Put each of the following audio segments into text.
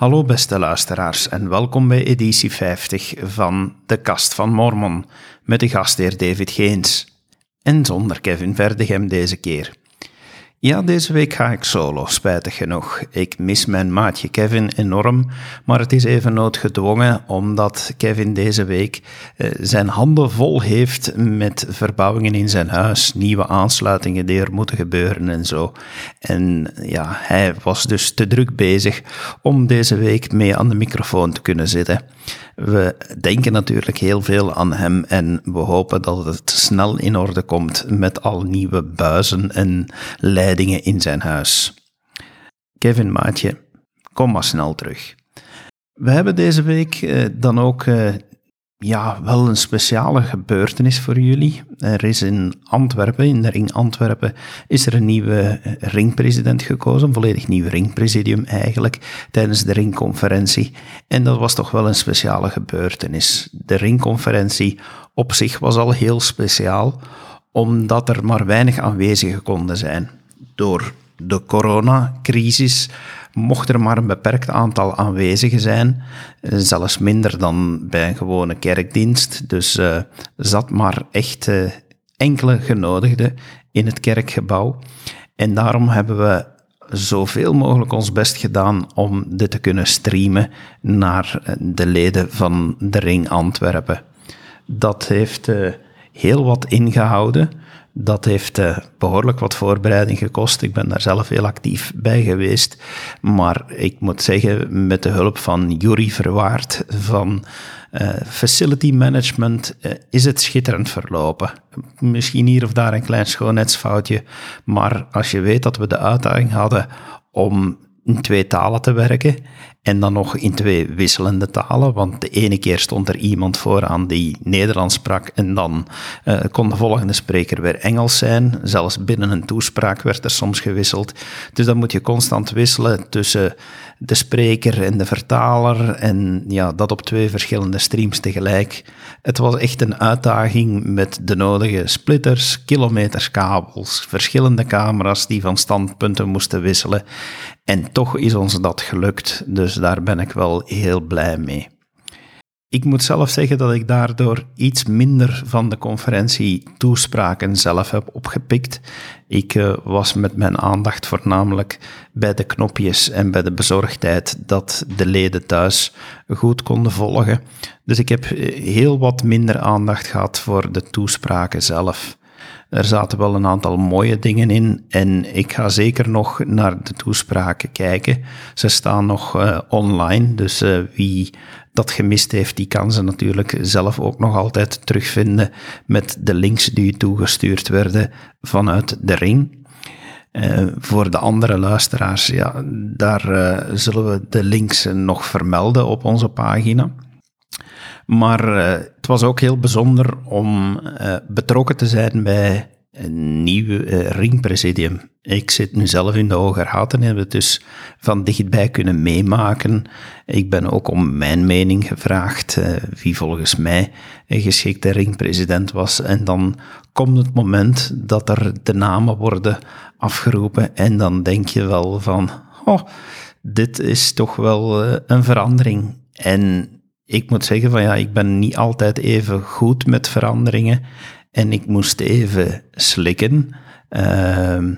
Hallo beste luisteraars en welkom bij editie 50 van De Kast van Mormon met de gastheer David Geens. En zonder Kevin Verdegem deze keer. Ja, deze week ga ik solo, spijtig genoeg. Ik mis mijn maatje Kevin enorm, maar het is even noodgedwongen omdat Kevin deze week eh, zijn handen vol heeft met verbouwingen in zijn huis, nieuwe aansluitingen die er moeten gebeuren en zo. En ja, hij was dus te druk bezig om deze week mee aan de microfoon te kunnen zitten. We denken natuurlijk heel veel aan hem en we hopen dat het snel in orde komt met al nieuwe buizen en leidingen in zijn huis. Kevin Maatje, kom maar snel terug. We hebben deze week eh, dan ook eh, ja, wel een speciale gebeurtenis voor jullie. Er is in Antwerpen, in de ring Antwerpen, is er een nieuwe ringpresident gekozen, een volledig nieuw ringpresidium eigenlijk, tijdens de ringconferentie. En dat was toch wel een speciale gebeurtenis. De ringconferentie op zich was al heel speciaal, omdat er maar weinig aanwezigen konden zijn. Door de coronacrisis mocht er maar een beperkt aantal aanwezigen zijn, eh, zelfs minder dan bij een gewone kerkdienst. Dus uh, zat maar echt uh, enkele genodigden in het kerkgebouw. En daarom hebben we zoveel mogelijk ons best gedaan om dit te kunnen streamen naar de leden van de Ring Antwerpen. Dat heeft heel wat ingehouden. Dat heeft uh, behoorlijk wat voorbereiding gekost. Ik ben daar zelf heel actief bij geweest. Maar ik moet zeggen, met de hulp van Jury Verwaard van uh, Facility Management uh, is het schitterend verlopen. Misschien hier of daar een klein schoonheidsfoutje. Maar als je weet dat we de uitdaging hadden om in twee talen te werken en dan nog in twee wisselende talen, want de ene keer stond er iemand vooraan die Nederlands sprak en dan uh, kon de volgende spreker weer Engels zijn. Zelfs binnen een toespraak werd er soms gewisseld. Dus dan moet je constant wisselen tussen de spreker en de vertaler en ja, dat op twee verschillende streams tegelijk. Het was echt een uitdaging met de nodige splitters, kilometers kabels, verschillende camera's die van standpunten moesten wisselen. En toch is ons dat gelukt. Dus daar ben ik wel heel blij mee. Ik moet zelf zeggen dat ik daardoor iets minder van de conferentie toespraken zelf heb opgepikt. Ik uh, was met mijn aandacht voornamelijk bij de knopjes en bij de bezorgdheid dat de leden thuis goed konden volgen. Dus ik heb eh, heel wat minder aandacht gehad voor de toespraken zelf. Er zaten wel een aantal mooie dingen in en ik ga zeker nog naar de toespraken kijken. Ze staan nog uh, online, dus uh, wie dat gemist heeft, die kan ze natuurlijk zelf ook nog altijd terugvinden met de links die toegestuurd werden vanuit de ring. Uh, voor de andere luisteraars, ja, daar zullen we de links nog vermelden op onze pagina. Maar uh, het was ook heel bijzonder om uh, betrokken te zijn bij een nieuw uh, ringpresidium. Ik zit nu zelf in de Hoge Raad en heb het dus van dichtbij kunnen meemaken. Ik ben ook om mijn mening gevraagd, wie volgens mij een geschikte ringpresident was. En dan komt het moment dat er de namen worden afgeroepen en dan denk je wel van, oh, dit is toch wel een verandering. En ik moet zeggen van ja, ik ben niet altijd even goed met veranderingen en ik moest even slikken. Uh,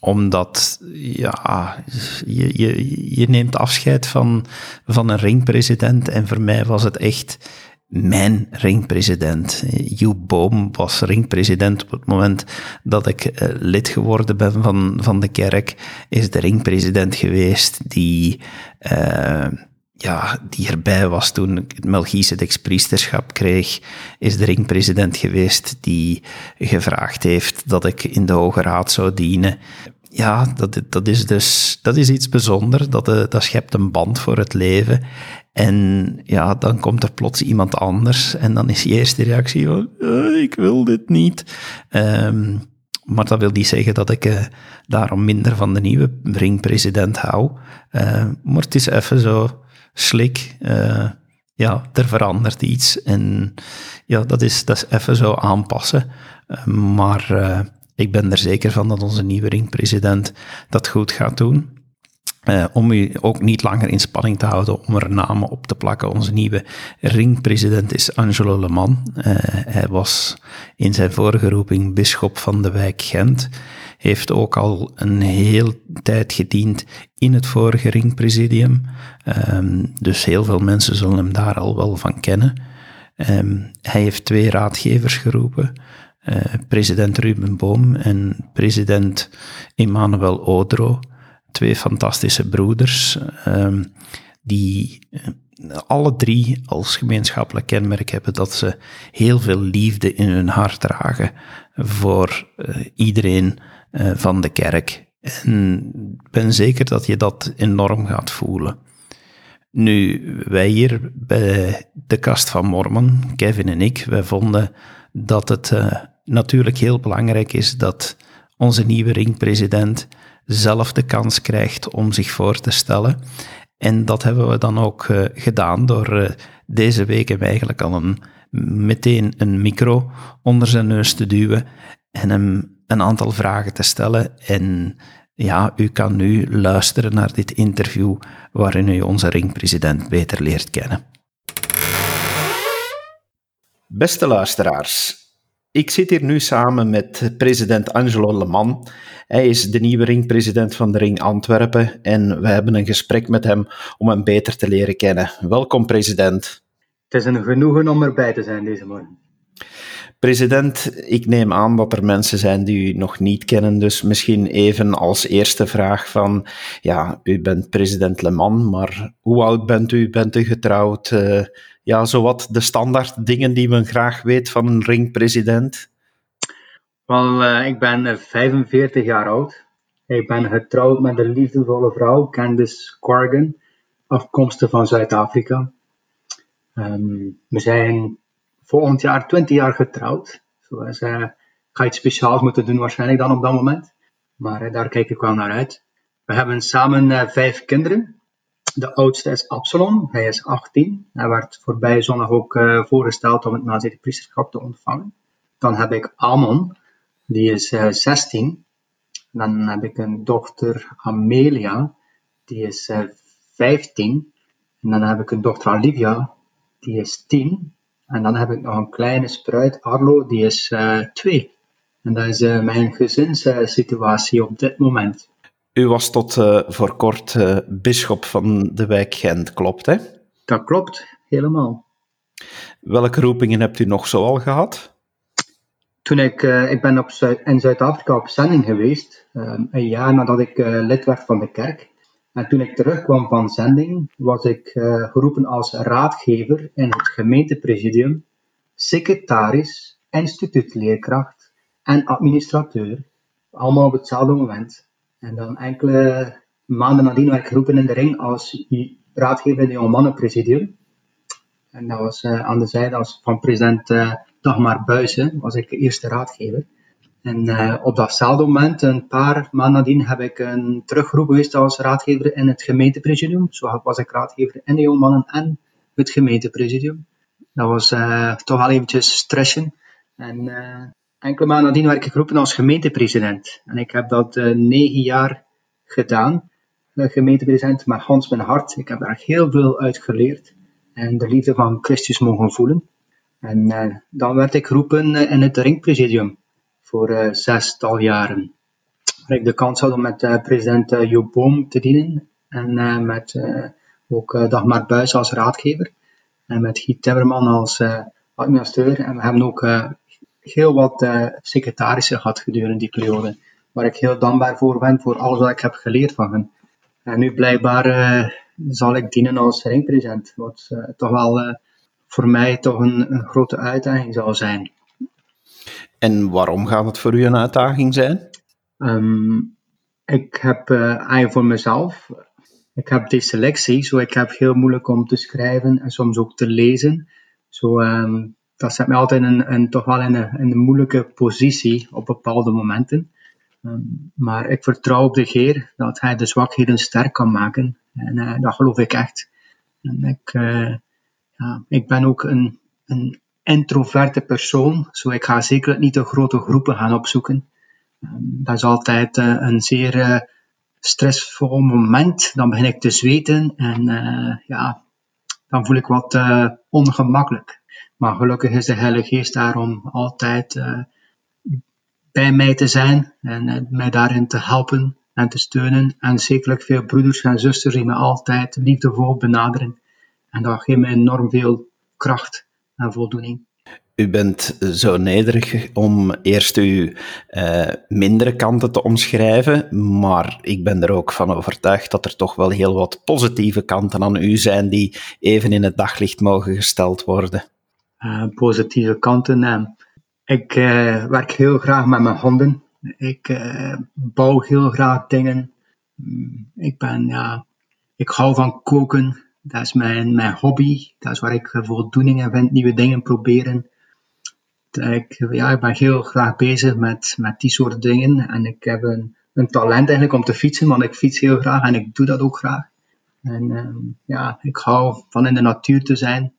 omdat, ja, je, je, je neemt afscheid van, van een ringpresident en voor mij was het echt mijn ringpresident. Joep Boom was ringpresident op het moment dat ik uh, lid geworden ben van, van de kerk. Is de ringpresident geweest die... Uh, ja, die erbij was toen ik het Melchizedeks priesterschap kreeg, is de ringpresident geweest die gevraagd heeft dat ik in de Hoge Raad zou dienen. Ja, dat, dat is dus dat is iets bijzonders. Dat, eh, dat schept een band voor het leven. En ja, dan komt er plots iemand anders en dan is je eerste reactie van, uh, ik wil dit niet. Um, maar dat wil niet zeggen dat ik uh, daarom minder van de nieuwe ringpresident hou. Uh, maar het is even zo slik. Uh, ja, er verandert iets. En ja, dat is, dat is even zo aanpassen. Uh, maar uh, ik ben er zeker van dat onze nieuwe ringpresident dat goed gaat doen. Om u ook niet langer in spanning te houden om er namen op te plakken. Onze nieuwe ringpresident is Angelo Leman. Uh, hij was in zijn vorige roeping bisschop van de wijk Gent. Heeft ook al een heel tijd gediend in het vorige ringpresidium. Um, dus heel veel mensen zullen hem daar al wel van kennen. Um, hij heeft twee raadgevers geroepen. Uh, president Ruben Boom en president Emmanuel Odro twee fantastische broeders, um, die uh, alle drie als gemeenschappelijk kenmerk hebben dat ze heel veel liefde in hun hart dragen voor uh, iedereen uh, van de kerk. En ben zeker dat je dat enorm gaat voelen. Nu, wij hier bij de Kast van Mormon, Kevin en ik, wij vonden dat het natuurlijk heel belangrijk is dat onze nieuwe ringpresident zelf de kans krijgt om zich voor te stellen. En dat hebben we dan ook uh, gedaan door deze week hem eigenlijk al een, meteen een micro onder zijn neus te duwen en hem een aantal vragen te stellen. En ja, u kan nu luisteren naar dit interview waarin u onze ringpresident beter leert kennen. Beste luisteraars, ik zit hier nu samen met president Angelo Leman. Hij is de nieuwe ringpresident van de Ring Antwerpen en we hebben een gesprek met hem om hem beter te leren kennen. Welkom, president. Het is een genoegen om erbij te zijn deze morgen. President, ik neem aan dat er mensen zijn die u nog niet kennen, dus misschien even als eerste vraag van, ja, u bent president Leman, maar hoe oud bent u? Bent u getrouwd? Uh, ja, zowat de standaard dingen die men graag weet van een ringpresident? Wel, uh, ik ben 45 jaar oud. Ik ben getrouwd met een liefdevolle vrouw, Candice Corrigan, afkomstig van Zuid-Afrika. Um, we zijn volgend jaar 20 jaar getrouwd. Dus uh, ga iets speciaals moeten doen waarschijnlijk dan op dat moment. Maar uh, daar kijk ik wel naar uit. We hebben samen uh, vijf kinderen. De oudste is Absalom, hij is 18. Hij werd voorbij zondag ook voorgesteld om het nazijde priesterschap te ontvangen. Dan heb ik Amon, die is uh, 16. Dan heb ik een dochter Amelia, die is uh, 15. En dan heb ik een dochter Olivia, die is 10. En dan heb ik nog een kleine spruit, Arlo, die is 2. en dat is mijn gezinssituatie op dit moment. U was tot uh, voor kort uh, bisschop van de wijk Gent, klopt hè? Dat klopt, helemaal. Welke roepingen hebt u nog zoal gehad? Toen ik, uh, ik ben op Zuid in Zuid-Afrika op zending geweest, um, een jaar nadat ik lid werd van de kerk. En toen ik terugkwam van zending, was ik geroepen als raadgever in het gemeentepresidium, secretaris, instituutleerkracht en administrateur. Allemaal op hetzelfde moment. En dan enkele maanden nadien werd ik geroepen in de ring als raadgever in het Jongmannenpresidium. En dat was uh, aan de zijde als van president uh, Dagmar Buijsen, was ik de eerste raadgever. En uh, op datzelfde moment, een paar maanden nadien, heb ik een teruggeroepen geweest als raadgever in het gemeentepresidium. Zo was ik raadgever in de Jongmannen en het gemeentepresidium. Dat was toch wel eventjes stressen. En enkele maanden nadien werd ik geroepen als gemeentepresident. En ik heb dat negen jaar gedaan, gemeentepresident, met Hans mijn hart. Ik heb daar heel veel uit geleerd en de liefde van Christus mogen voelen. En dan werd ik geroepen in het ringpresidium voor zestal jaren. Waar ik de kans had om met president Joop Boom te dienen en met ook Dagmar Buis als raadgever en met Giet Timmerman als administrateur. En we hebben ook heel wat secretarissen gehad gedurende die periode. Waar ik heel dankbaar voor ben, voor alles wat ik heb geleerd van hen. En nu blijkbaar zal ik dienen als ringpresident. Wat toch wel voor mij toch een, een, grote uitdaging zal zijn. En waarom gaat het voor u een uitdaging zijn? Um, ik heb eigenlijk voor mezelf, ik heb dyslexie, zo ik heb heel moeilijk om te schrijven en soms ook te lezen. Zo, um, dat zet mij altijd in, in, toch wel in een, in een moeilijke positie op bepaalde momenten. Um, maar ik vertrouw op de Heer dat Hij de zwakheden sterk kan maken. En uh, dat geloof ik echt. En ik, uh, ja, ik ben ook een, een introverte persoon, zo ik ga zeker niet de grote groepen gaan opzoeken. Um, dat is altijd uh, een zeer stressvol moment, dan begin ik te zweten en uh, ja, dan voel ik wat ongemakkelijk. Maar gelukkig is de Heilige Geest daar om altijd bij mij te zijn en mij daarin te helpen en te steunen. En zekerlijk veel broeders en zusters die me altijd liefdevol benaderen. En dat geeft me enorm veel kracht voldoening. U bent zo nederig om eerst uw uh, mindere kanten te omschrijven, maar ik ben er ook van overtuigd dat er toch wel heel wat positieve kanten aan u zijn die even in het daglicht mogen gesteld worden. Uh, positieve kanten. Uh, ik werk heel graag met mijn handen. Ik bouw heel graag dingen. Mm, ik ben, ja, ik hou van koken. Dat is mijn, mijn hobby. Dat is waar ik voldoening in vind. Nieuwe dingen proberen ik, ja, ik ben heel graag bezig met, met die soort dingen. En ik heb een, een talent eigenlijk om te fietsen, want ik fiets heel graag en ik doe dat ook graag. En um, ja, ik hou van in de natuur te zijn.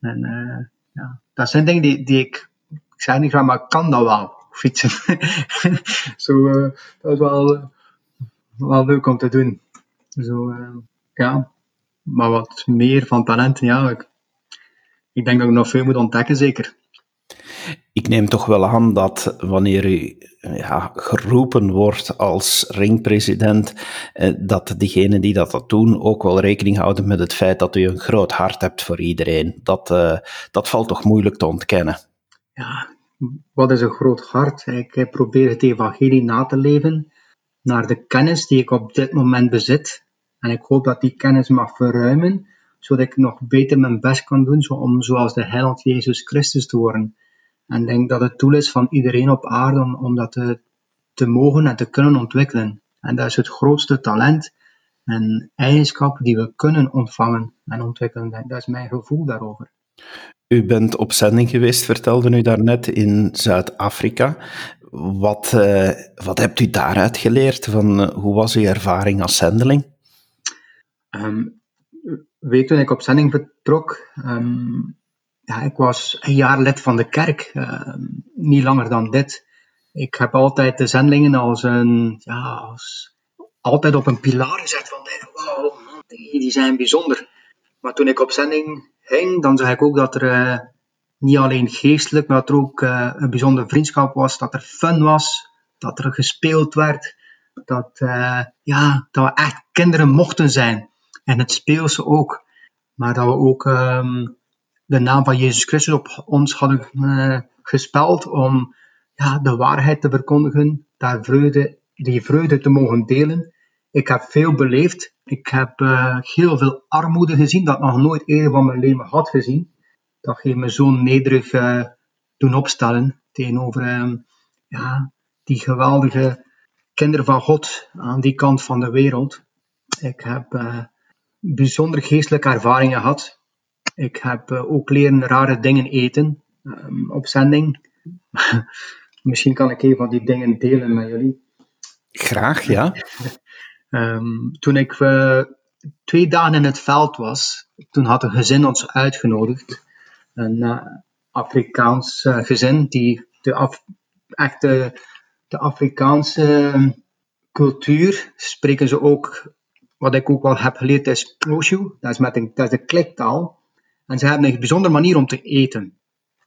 En uh, ja, dat zijn dingen die, die ik, ik zeg niet graag, maar ik kan dat wel, fietsen. Zo, dat is wel, wel leuk om te doen. Zo, ja. Maar wat meer van talenten, ja, ik, ik denk dat ik nog veel moet ontdekken, zeker. Ik neem toch wel aan dat wanneer u ja, geroepen wordt als ringpresident, eh, dat diegenen die dat, doen ook wel rekening houden met het feit dat u een groot hart hebt voor iedereen. Dat, uh, dat valt toch moeilijk te ontkennen? Ja, wat is een groot hart? Ik probeer het evangelie na te leven naar de kennis die ik op dit moment bezit. En ik hoop dat die kennis mag verruimen, zodat ik nog beter mijn best kan doen om zoals de heiland Jezus Christus te worden. En ik denk dat het doel is van iedereen op aarde om, dat te, mogen en te kunnen ontwikkelen. En dat is het grootste talent en eigenschap die we kunnen ontvangen en ontwikkelen. Dat is mijn gevoel daarover. U bent op zending geweest, vertelde u daarnet, in Zuid-Afrika. Wat, uh, wat hebt u daaruit geleerd? Van, uh, hoe was uw ervaring als zendeling? Um, week toen ik op zending vertrok, um, ja, ik was een jaar lid van de kerk, uh, niet langer dan dit. Ik heb altijd de zendelingen als een, ja, altijd op een pilaar gezet van, wow, die, zijn bijzonder. Maar toen ik op zending ging, dan zag ik ook dat er uh, niet alleen geestelijk, maar dat er ook uh, een bijzondere vriendschap was, dat er fun was, dat er gespeeld werd, dat, ja, dat we echt kinderen mochten zijn. En het speelse ook. Maar dat we ook um, de naam van Jezus Christus op ons hadden uh, gespeld om ja, de waarheid te verkondigen, daar vreugde, die vreugde te mogen delen. Ik heb veel beleefd. Ik heb uh, heel veel armoede gezien, dat nog nooit eerder van mijn leven had gezien. Dat heeft me zo nederig uh, doen opstellen tegenover uh, ja, die geweldige kinderen van God aan die kant van de wereld. Ik heb bijzonder geestelijke ervaringen gehad. Ik heb uh, ook leren rare dingen eten um, op zending. Misschien kan ik een van die dingen delen met jullie. Graag, ja. um, toen ik uh, twee dagen in het veld was, toen had een gezin ons uitgenodigd. Een uh, Afrikaans gezin die de af, echt de, de Afrikaanse ehm, cultuur spreken ze ook, wat ik ook wel heb geleerd is Proshu, dat is, met een, dat is de kliktaal. En ze hebben een bijzondere manier om te eten.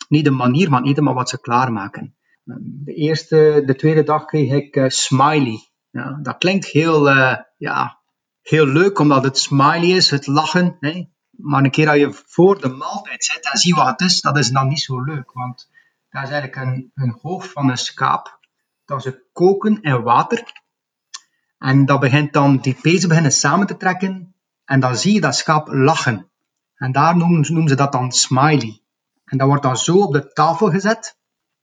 Niet de manier van eten, maar wat ze klaarmaken. De eerste, de tweede dag kreeg ik uh, smiley. Ja, dat klinkt heel, uh, ja, heel leuk, omdat het smiley is, het lachen. Hè? Maar een keer dat je voor de maaltijd zit en ziet wat het is, dat is dan niet zo leuk. Want dat is eigenlijk een, een hoofd van een schaap. Dat ze koken in water. En dat begint dan, die pezen beginnen samen te trekken. En dan zie je dat schaap lachen. En daar noemen, noemen ze dat dan smiley. En dat wordt dan zo op de tafel gezet.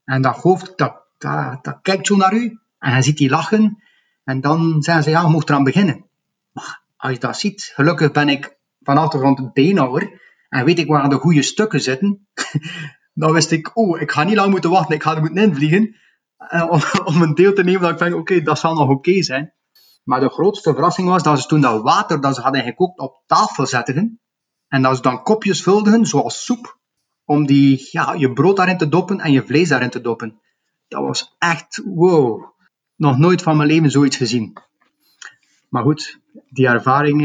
En dat hoofd, dat, dat, dat kijkt zo naar u. En hij ziet die lachen. En dan zeggen ze, ja, je moet eraan beginnen. Maar als je dat ziet, gelukkig ben ik van achtergrond een beenhouwer. En weet ik waar de goede stukken zitten. dan wist ik, oh, ik ga niet lang moeten wachten. Ik ga er moeten invliegen. Eh, om, om een deel te nemen dat ik denk, oké, dat zal nog oké zijn. Maar de grootste verrassing was dat ze toen dat water dat ze hadden gekookt op tafel zetten. En dat ze dan kopjes vulden, zoals soep, om die, ja, je brood daarin te doppen en je vlees daarin te doppen. Dat was echt, wow, nog nooit van mijn leven zoiets gezien. maar goed, die ervaring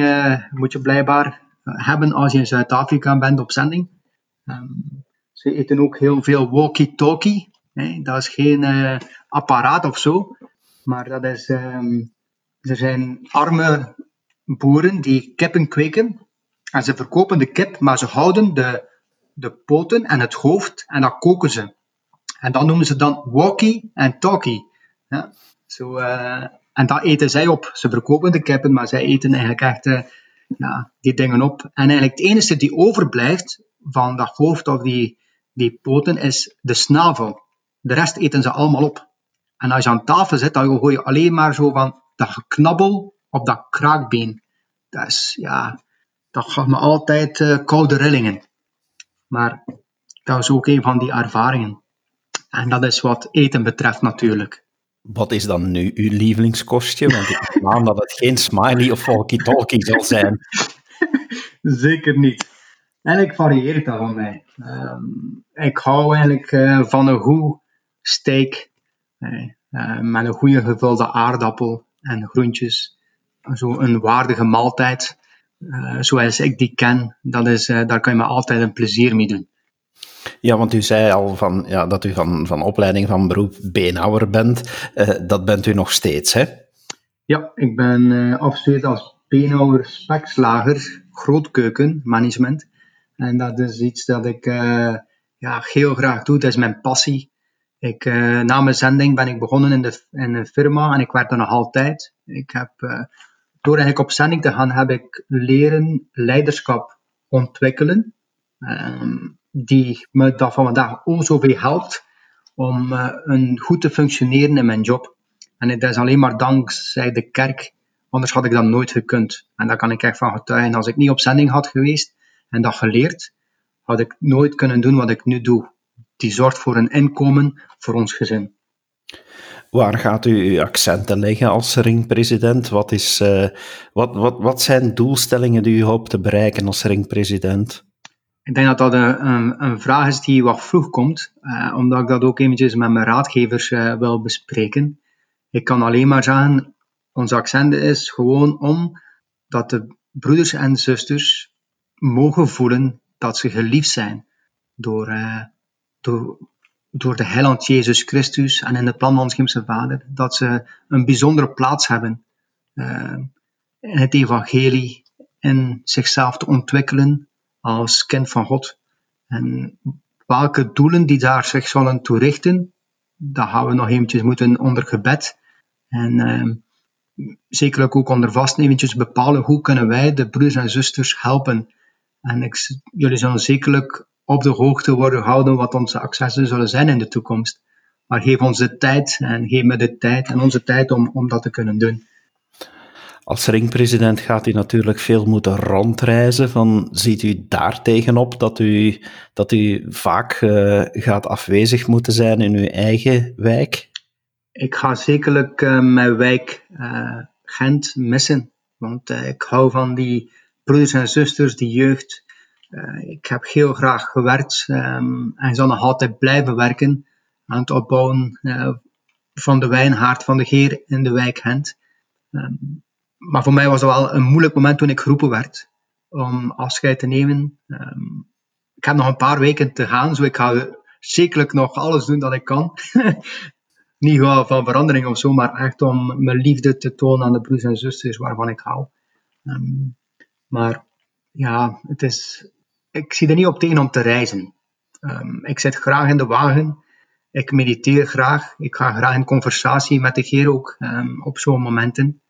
moet je blijkbaar hebben als je in Zuid-Afrika bent op zending. Ehm, ze eten ook heel veel walkie-talkie. Dat is geen apparaat of zo, maar dat is, ehm, er zijn arme boeren die kippen kweken en ze verkopen de kip, maar ze houden de, de poten en het hoofd en dat koken ze. En dat noemen ze dan walkie en talkie. Ja, zo, uh, en dat eten zij op. Ze verkopen de kippen, maar zij eten eigenlijk echt uh, ja, die dingen op. En eigenlijk het enige die overblijft van dat hoofd of die, die poten is de snavel. De rest eten ze allemaal op. En als je aan tafel zit, dan hoor je alleen maar zo van dat geknabbel op dat kraakbeen. Dat is, ja, dat gaf me altijd uh, koude rillingen. Maar dat is ook een van die ervaringen. En dat is wat eten betreft natuurlijk. Wat is dan nu uw lievelingskostje? Want ik aan dat het geen smiley of walkie-talkie zal zijn. Zeker niet. Eigenlijk varieert dat van mij. Ik hou eigenlijk uh, van een goed steak uh, met een goede gevulde aardappel en groentjes. Zo een waardige maaltijd, uh, zoals ik die ken, dat is, daar kan je me altijd een plezier mee doen. Ja, want u zei al van, ja, dat u van, van opleiding van beroep beenhouwer bent. Uh, dat bent u nog steeds, hè? Ja, ik ben afgestudeerd als beenhouwer spekslager grootkeukenmanagement. En dat is iets dat ik ja, heel graag doe. Dat is mijn passie. Ik, na mijn zending ben ik begonnen in, de, in een firma en ik werk er nog altijd. Ik heb, door eigenlijk op zending te gaan, heb ik leren leiderschap ontwikkelen. Um, die me dat van vandaag ook zoveel helpt om uh, een goed te functioneren in mijn job. En het is alleen maar dankzij de kerk, anders had ik dat nooit gekund. En daar kan ik echt van getuigen. Als ik niet op zending had geweest en dat geleerd, had ik nooit kunnen doen wat ik nu doe. Die zorgt voor een inkomen voor ons gezin. Waar gaat u uw accenten leggen als ringpresident? Wat, is, uh, wat, wat, wat zijn doelstellingen die u hoopt te bereiken als ringpresident? Ik denk dat dat een, een, vraag is die wat vroeg komt, uh, omdat ik dat ook eventjes met mijn raadgevers uh, wil bespreken. Ik kan alleen maar zeggen, ons accent is gewoon om dat de broeders en zusters mogen voelen dat ze geliefd zijn door, door, door de heiland Jezus Christus en in het plan van ons Vader. Dat ze een bijzondere plaats hebben in het evangelie, in zichzelf te ontwikkelen als kind van God. En welke doelen die daar zich zullen toerichten, dat gaan we nog eventjes moeten onder gebed. En uh, zekerlijk ook onder vast eventjes bepalen hoe kunnen wij de broers en zusters helpen. En ik, jullie zullen zekerlijk op de hoogte worden gehouden wat onze accessen zullen zijn in de toekomst. Maar geef ons de tijd en geef me de tijd en onze tijd om, om dat te kunnen doen. Als ringpresident gaat u natuurlijk veel moeten rondreizen. Van, ziet u daar tegenop dat u, dat u vaak uh, gaat afwezig moeten zijn in uw eigen wijk? Ik ga zekerlijk uh, mijn wijk uh, Gent missen. Want ik hou van die broeders en zusters, die jeugd. Ik heb heel graag gewerkt um, en zal nog altijd blijven werken aan het opbouwen van de wijnhaard van de Geer in de wijk Gent. Um, maar voor mij was het wel een moeilijk moment toen ik geroepen werd om afscheid te nemen. Um, ik heb nog een paar weken te gaan, zo ik ga zekerlijk nog alles doen dat ik kan. Niet gewoon van verandering of zo, maar echt om mijn liefde te tonen aan de broers en zusters waarvan ik hou. Maar ja, het is, ik zie er niet op tegen om te reizen. Um, ik zit graag in de wagen. Ik mediteer graag. Ik ga graag in conversatie met de Heer ook um, op zo'n momenten.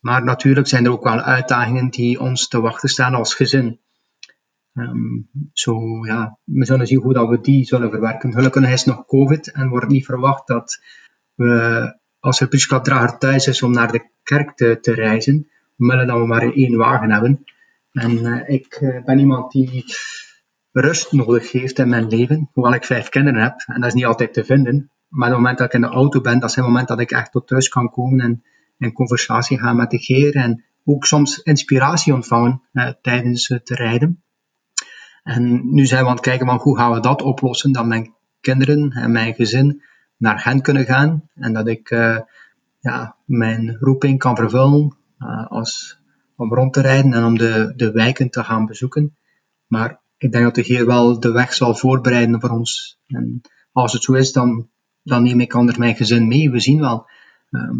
Maar natuurlijk zijn er ook wel uitdagingen die ons te wachten staan als gezin. Um, zo, ja, we zullen zien hoe dat we die zullen verwerken. Gelukkig is nog COVID en wordt niet verwacht dat we, als er Prischkapdrager thuis is om naar de kerk te, te reizen, willen dat we maar één wagen hebben. En uh, ik uh, ben iemand die rust nodig heeft in mijn leven, hoewel ik vijf kinderen heb. En dat is niet altijd te vinden. Maar op het moment dat ik in de auto ben, dat is het moment dat ik echt tot rust kan komen en in conversatie gaan met de Geer en ook soms inspiratie ontvangen eh, tijdens het rijden. En nu zijn we aan het kijken van hoe gaan we dat oplossen, dat mijn kinderen en mijn gezin naar hen kunnen gaan en dat ik ja, mijn roeping kan vervullen als, om rond te rijden en om de, de wijken te gaan bezoeken. Maar ik denk dat de Heer wel de weg zal voorbereiden voor ons. En als het zo is, dan, dan neem ik anders mijn gezin mee. We zien wel. Ehm,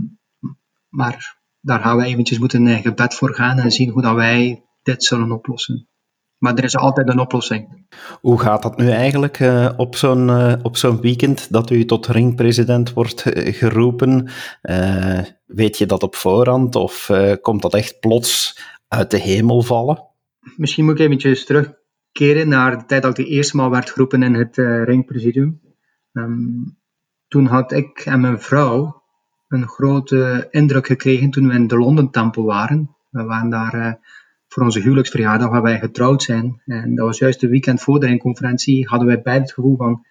maar daar gaan we eventjes moeten in gebed voor gaan en zien hoe dat wij dit zullen oplossen. Maar er is altijd een oplossing. Hoe gaat dat nu eigenlijk uh, op zo'n uh, op zo'n weekend dat u tot ringpresident wordt uh, geroepen? weet je dat op voorhand of komt dat echt plots uit de hemel vallen? Misschien moet ik eventjes terugkeren naar de tijd dat ik de eerste maal werd geroepen in het ringpresidium. Um, toen had ik en mijn vrouw een grote indruk gekregen toen we in de London Tempel waren. We waren daar voor onze huwelijksverjaardag waar wij getrouwd zijn. En dat was juist de weekend voor de conferentie. Hadden wij beide het gevoel van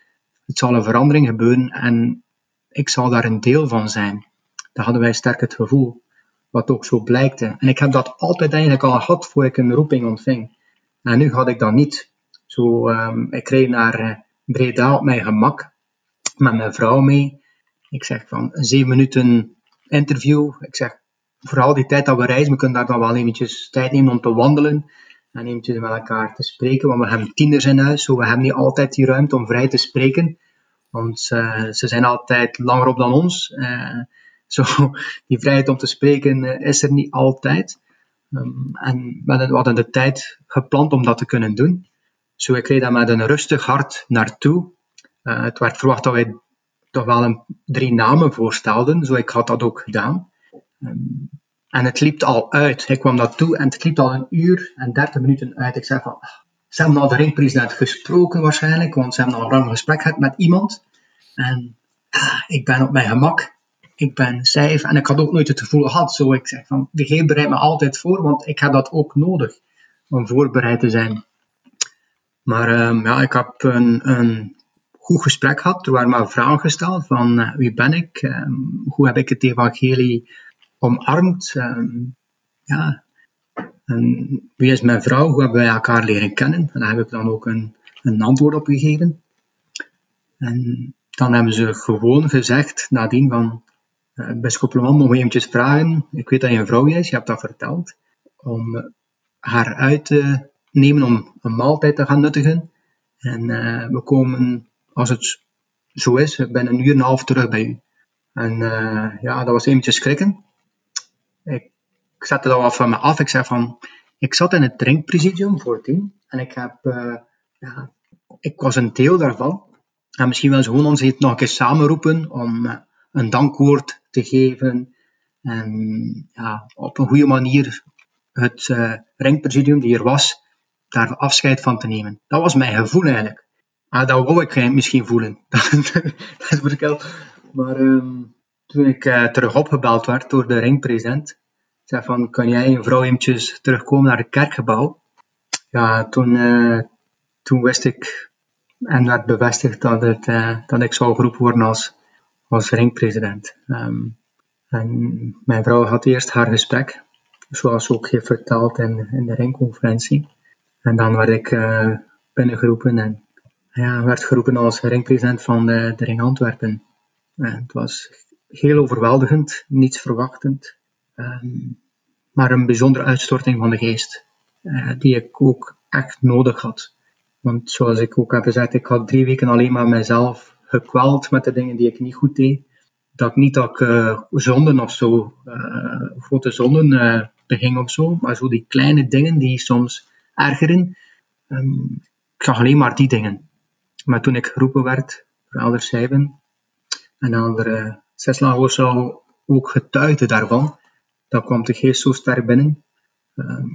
het zal een verandering gebeuren en ik zal daar een deel van zijn. Daar hadden wij sterk het gevoel, wat ook zo blijkte. En ik heb dat altijd eigenlijk al gehad voor ik een roeping ontving. En nu had ik dat niet. Zo, um, ik reed naar uh, Breda op mijn gemak met mijn vrouw mee. Ik zeg van zeven minuten interview. Ik zeg vooral die tijd dat we reizen, we kunnen daar dan wel eventjes tijd nemen om te wandelen en eventjes met elkaar te spreken, want we hebben tieners in huis, zo we hebben niet altijd die ruimte om vrij te spreken, want uh, ze zijn altijd langer op dan ons. Uh, zo, die vrijheid om te spreken uh, is er niet altijd. Um, en we hadden de tijd gepland om dat te kunnen doen. Zo, ik reed daar met een rustig hart naartoe. het werd verwacht dat wij toch wel een, drie namen voorstelden, zo ik had dat ook gedaan. Um, en het liep al uit. Ik kwam naartoe en het liep al een uur en dertig minuten uit. Ik zei van, ah, ze hebben al de ringpresident gesproken waarschijnlijk, want ze hebben al een gesprek gehad met iemand. En ah, ik ben op mijn gemak. Ik ben safe en ik had ook nooit het gevoel gehad. Zo, ik zeg van, de Heer bereidt me altijd voor, want ik heb dat ook nodig om voorbereid te zijn. Maar um, ja, ik heb een, een goed gesprek gehad. Er waren vragen gesteld van uh, wie ben ik? Um, hoe heb ik het evangelie omarmd. Um, ja. Wie is mijn vrouw? Hoe hebben wij elkaar leren kennen? En daar heb ik dan ook een, een antwoord op gegeven. En dan hebben ze gewoon gezegd, nadien van, uh, Bisschop Leman, nog eventjes vragen, ik weet dat je een vrouw is, je hebt dat verteld, om haar uit te nemen om een maaltijd te gaan nuttigen. En uh, we komen, als het zo is, binnen een uur en een half terug bij u. En uh, ja, dat was eventjes schrikken. Ik, zette dat wel van me af. Ik zei van, ik zat in het drinkpresidium voordien en ik heb, ja, ik was een deel daarvan. En misschien wel gewoon ons het nog een keer samenroepen om uh, een dankwoord te geven en ja, op een goede manier het uh, ringpresidium die er was, daar afscheid van te nemen. Dat was mijn gevoel eigenlijk. Ah, dat wou ik misschien voelen. dat is verschil. Maar um, toen ik uh, terug opgebeld werd door de ringpresident, zei van, kan jij vrouw eventjes terugkomen naar het kerkgebouw? Ja, toen, uh, toen wist ik en werd bevestigd dat, het, uh, dat ik zou geroepen worden als, als ringpresident. Um, en mijn vrouw had eerst haar gesprek, zoals ook heeft verteld in, in de ringconferentie. En dan werd ik binnengeroepen en ja, werd geroepen als ringpresident van de, de Ring Antwerpen. En het was heel overweldigend, niets verwachtend. Ehm, maar een bijzondere uitstorting van de geest, uh, die ik ook echt nodig had. Want zoals ik ook heb gezegd, ik had drie weken alleen maar mezelf gekweld met de dingen die ik niet goed deed. Dat niet dat ik uh, zonden of zo, uh, grote zonden beging of zo, maar zo die kleine dingen die soms ergeren. Um, ik zag alleen maar die dingen. Maar toen ik geroepen werd door Elder Sijben en Elder Zou ook getuigde daarvan. Dan kwam de geest zo sterk binnen. Ehm,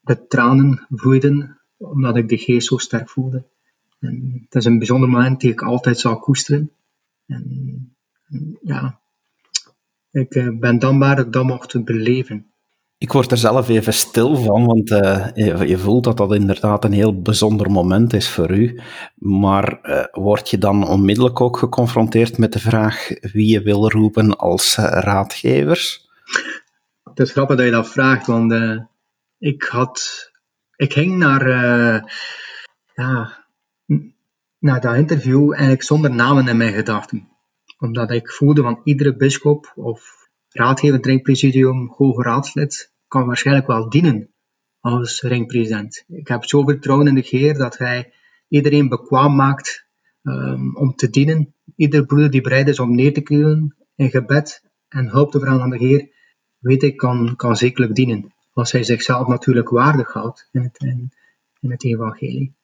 de tranen vloeiden omdat ik de geest zo sterk voelde. En het is een bijzonder moment die ik altijd zal koesteren. En, ja, ik eh, ben dankbaar dat ik dat mocht beleven. Ik word er zelf even stil van, want uh, je, voelt dat dat inderdaad een heel bijzonder moment is voor u. Maar uh, word je dan onmiddellijk ook geconfronteerd met de vraag wie je wil roepen als uh, raadgevers? Het is grappig dat je dat vraagt, want ik had... Ik ging naar... ja, naar dat interview eigenlijk zonder namen in mijn gedachten. Omdat ik voelde van iedere bischop of raadgevend ringpresidium, hoge raadslid, kan waarschijnlijk wel dienen als ringpresident. Ik heb zo vertrouwen in de Heer dat hij iedereen bekwaam maakt um, om te dienen. Ieder broeder die bereid is om neer te knielen in gebed en hulp te vragen aan de Heer, weet ik, kan, kan zekerlijk dienen. Als hij zichzelf natuurlijk waardig houdt in het, in, het evangelie.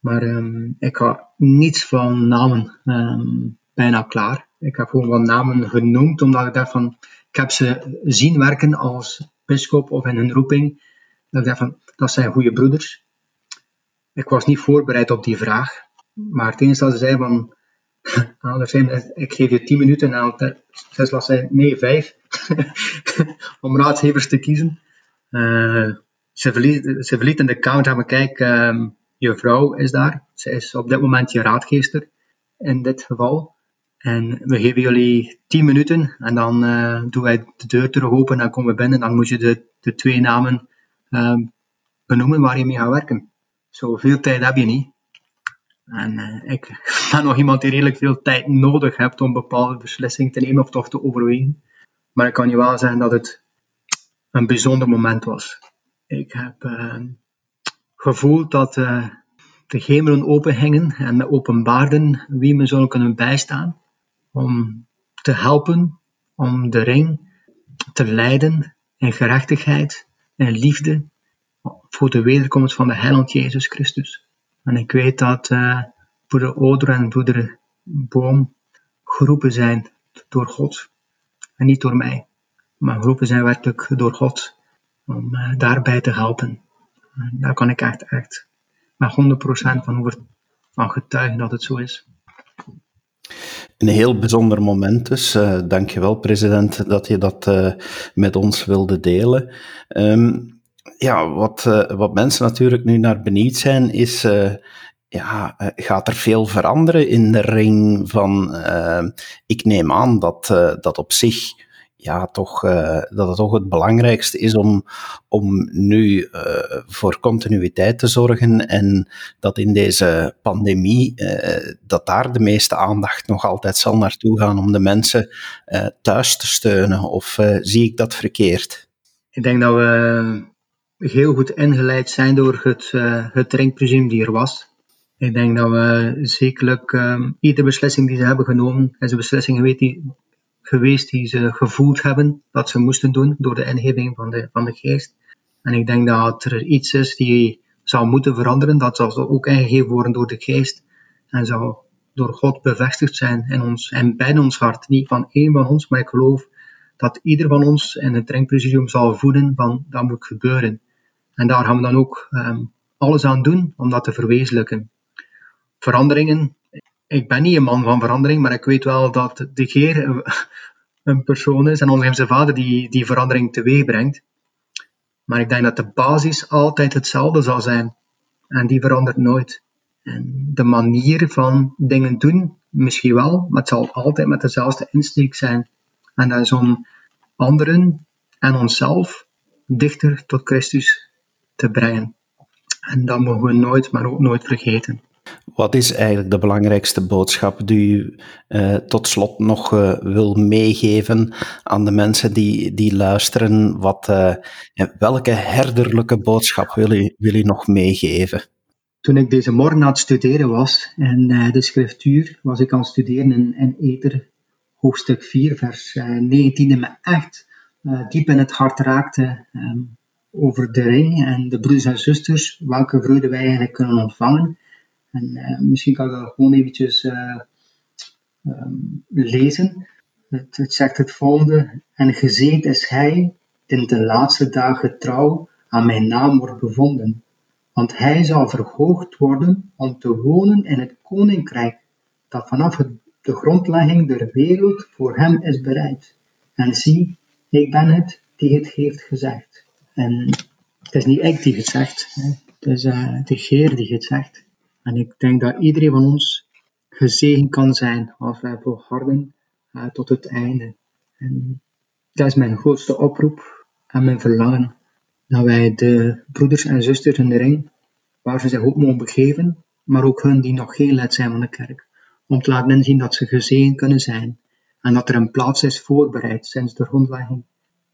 Maar um, ik ga niets van namen um, bijna klaar. Ik heb gewoon wat namen genoemd, omdat ik dacht van, ik heb ze zien werken als bischop of in hun roeping. Dat ik van, dat zijn goede broeders. Ik was niet voorbereid op die vraag. Maar het enige ze zei van, ik geef je 10 minuten en zes was zei, nee, vijf, om raadgevers te kiezen. Uh, ze, verliet, ze verliet in de kamer en me kijk, je vrouw is daar. Ze is op dit moment je raadgeester in dit geval. En we geven jullie 10 minuten en dan uh, doen wij de deur terug open en komen we binnen. Dan moet je de, de twee namen uh, benoemen waar je mee gaat werken. Zoveel tijd heb je niet. En uh, ik ben nog iemand die redelijk veel tijd nodig heeft om bepaalde beslissingen te nemen of toch te overwegen. Maar ik kan je wel zeggen dat het een bijzonder moment was. Ik heb uh, gevoeld dat uh, de hemelen openhingen en me openbaarden wie me zou kunnen bijstaan om te helpen, om de ring te leiden in gerechtigheid en liefde voor de wederkomst van de heiland Jezus Christus. En ik weet dat uh, broeder Oder en broeder Boom geroepen zijn door God en niet door mij, maar geroepen zijn werkelijk door God om uh, daarbij te helpen. En daar kan ik echt, echt met 100% van, van getuigen dat het zo is. Een heel bijzonder moment dus. Uh, dankjewel, president, dat je dat uh, met ons wilde delen. Um, ja, wat, uh, wat mensen natuurlijk nu naar benieuwd zijn, is ja, gaat er veel veranderen in de ring van... ik neem aan dat dat op zich ja, toch, uh, dat het toch het belangrijkste is om, om nu uh, voor continuïteit te zorgen en dat in deze pandemie, uh, dat daar de meeste aandacht nog altijd zal naartoe gaan om de mensen thuis te steunen. Of zie ik dat verkeerd? Ik denk dat we heel goed ingeleid zijn door het, het die er was. Ik denk dat we zekerlijk um, iedere beslissing die ze hebben genomen, is een beslissing geweest die, geweest die ze gevoeld hebben dat ze moesten doen door de ingeving van de, van de geest. En ik denk dat er iets is die zou moeten veranderen, dat zal ook ingegeven worden door de geest en zou door God bevestigd zijn in ons en bij ons hart. Niet van één van ons, maar ik geloof dat ieder van ons in het drinkpresidium zal voeden van dat moet gebeuren. En daar gaan we dan ook um, alles aan doen om dat te verwezenlijken. Veranderingen ik ben niet een man van verandering, maar ik weet wel dat de Geer een persoon is en onze Vader die die verandering teweeg brengt. Maar ik denk dat de basis altijd hetzelfde zal zijn. En die verandert nooit. En de manier van dingen doen, misschien wel, maar het zal altijd met dezelfde insteek zijn. En dat is om anderen en onszelf dichter tot Christus te brengen. En dat mogen we nooit, maar ook nooit vergeten. Wat is eigenlijk de belangrijkste boodschap die u uh, tot slot nog uh, wil meegeven aan de mensen die, die luisteren? Wat, uh, welke herderlijke boodschap wil u, wil u nog meegeven? Toen ik deze morgen aan het studeren was en de schriftuur, was ik aan het studeren in, in Eter, hoofdstuk 4, vers 19, en me echt diep in het hart raakte um, over de ring en de broeders en zusters, welke vreugde wij eigenlijk kunnen ontvangen en uh, misschien kan ik dat gewoon eventjes uh, um, lezen. Het, het, zegt het volgende. En gezegend is hij in de laatste dagen trouw aan mijn naam wordt bevonden. Want hij zal verhoogd worden om te wonen in het koninkrijk dat vanaf de grondlegging der wereld voor hem is bereid. En zie, ik ben het die het heeft gezegd. En het is niet ik die het zegt, hè. het is uh, de Heer die het zegt. En ik denk dat iedereen van ons gezegend kan zijn als wij volharden uh, tot het einde. En dat is mijn grootste oproep en mijn verlangen. Dat wij de broeders en zusters in de ring, waar ze zich ook mogen begeven, maar ook hun die nog geen lid zijn van de kerk, om te laten inzien dat ze gezegend kunnen zijn en dat er een plaats is voorbereid sinds de grondlegging,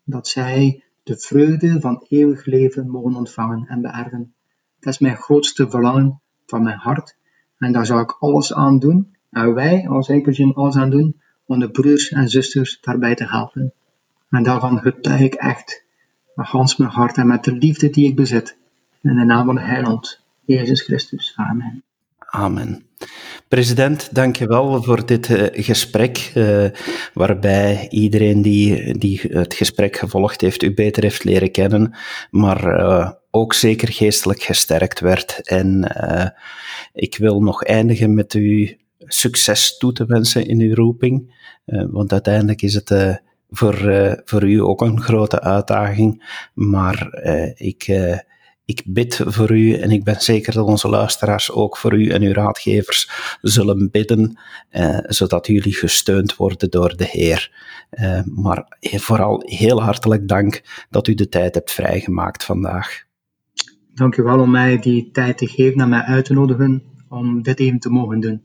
dat zij de vreugde van eeuwig leven mogen ontvangen en beërven. Dat is mijn grootste verlangen van mijn hart en daar zal ik alles aan doen, en wij als Eikbergen alles aan doen, om de broers en zusters daarbij te helpen. En daarvan getuig ik echt met gans mijn hart en met de liefde die ik bezit. In de naam van de Heiland, Jezus Christus. Amen. Amen. President, dank je wel voor dit uh, gesprek, uh, waarbij iedereen die, die het gesprek gevolgd heeft, u beter heeft leren kennen, maar uh, ook zeker geestelijk gesterkt werd. En ik wil nog eindigen met u succes toe te wensen in uw roeping, want uiteindelijk is het voor, voor u ook een grote uitdaging, maar ik ik bid voor u en ik ben zeker dat onze luisteraars ook voor u en uw raadgevers zullen bidden, zodat jullie gesteund worden door de Heer. Maar vooral heel hartelijk dank dat u de tijd hebt vrijgemaakt vandaag. Dank u wel om mij die tijd te geven en mij uit te nodigen om dit even te mogen doen.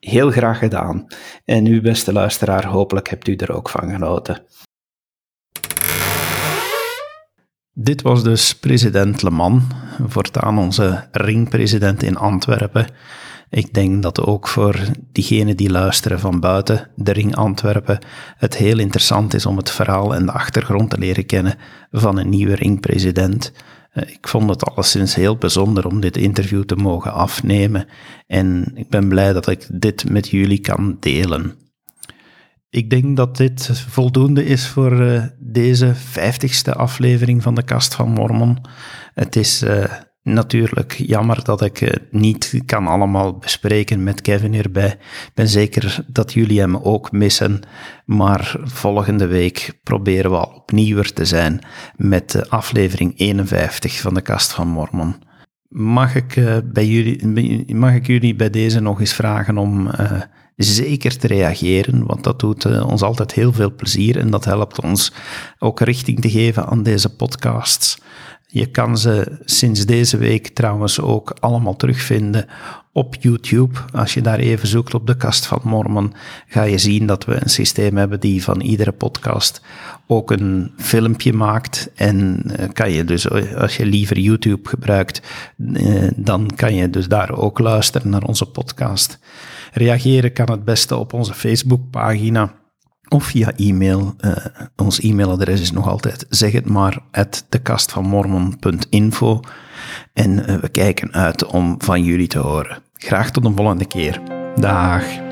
Heel graag gedaan. En u, beste luisteraar, hopelijk hebt u er ook van genoten. Dit was dus president Le Mans, voortaan onze ringpresident in Antwerpen. Ik denk dat ook voor diegenen die luisteren van buiten de ring Antwerpen het heel interessant is om het verhaal en de achtergrond te leren kennen van een nieuwe ringpresident. Eh, ik vond het alleszins heel bijzonder om dit interview te mogen afnemen en ik ben blij dat ik dit met jullie kan delen. Ik denk dat dit voldoende is voor uh, deze vijftigste aflevering van de Kast van Mormon. Het is uh, natuurlijk jammer dat ik uh, niet kan allemaal bespreken met Kevin hierbij. Ik ben zeker dat jullie hem ook missen. Maar volgende week proberen we al opnieuw te zijn met de aflevering 51 van de Kast van Mormon. Mag ik, bij jullie, mag ik jullie bij deze nog eens vragen om zeker te reageren, want dat doet uh, ons altijd heel veel plezier en dat helpt ons ook richting te geven aan deze podcasts. Je kan ze sinds deze week trouwens ook allemaal terugvinden op YouTube. Als je daar even zoekt op de kast van Mormon, ga je zien dat we een systeem hebben die van iedere podcast ook een filmpje maakt. En uh, kan je dus, als je liever YouTube gebruikt, uh, dan kan je dus daar ook luisteren naar onze podcast. Reageren kan het beste op onze Facebookpagina of via e-mail. Uh, ons e-mailadres is nog altijd zeg het maar at dekastvanmormon.info en uh, we kijken uit om van jullie te horen. Graag tot een volgende keer. Dag.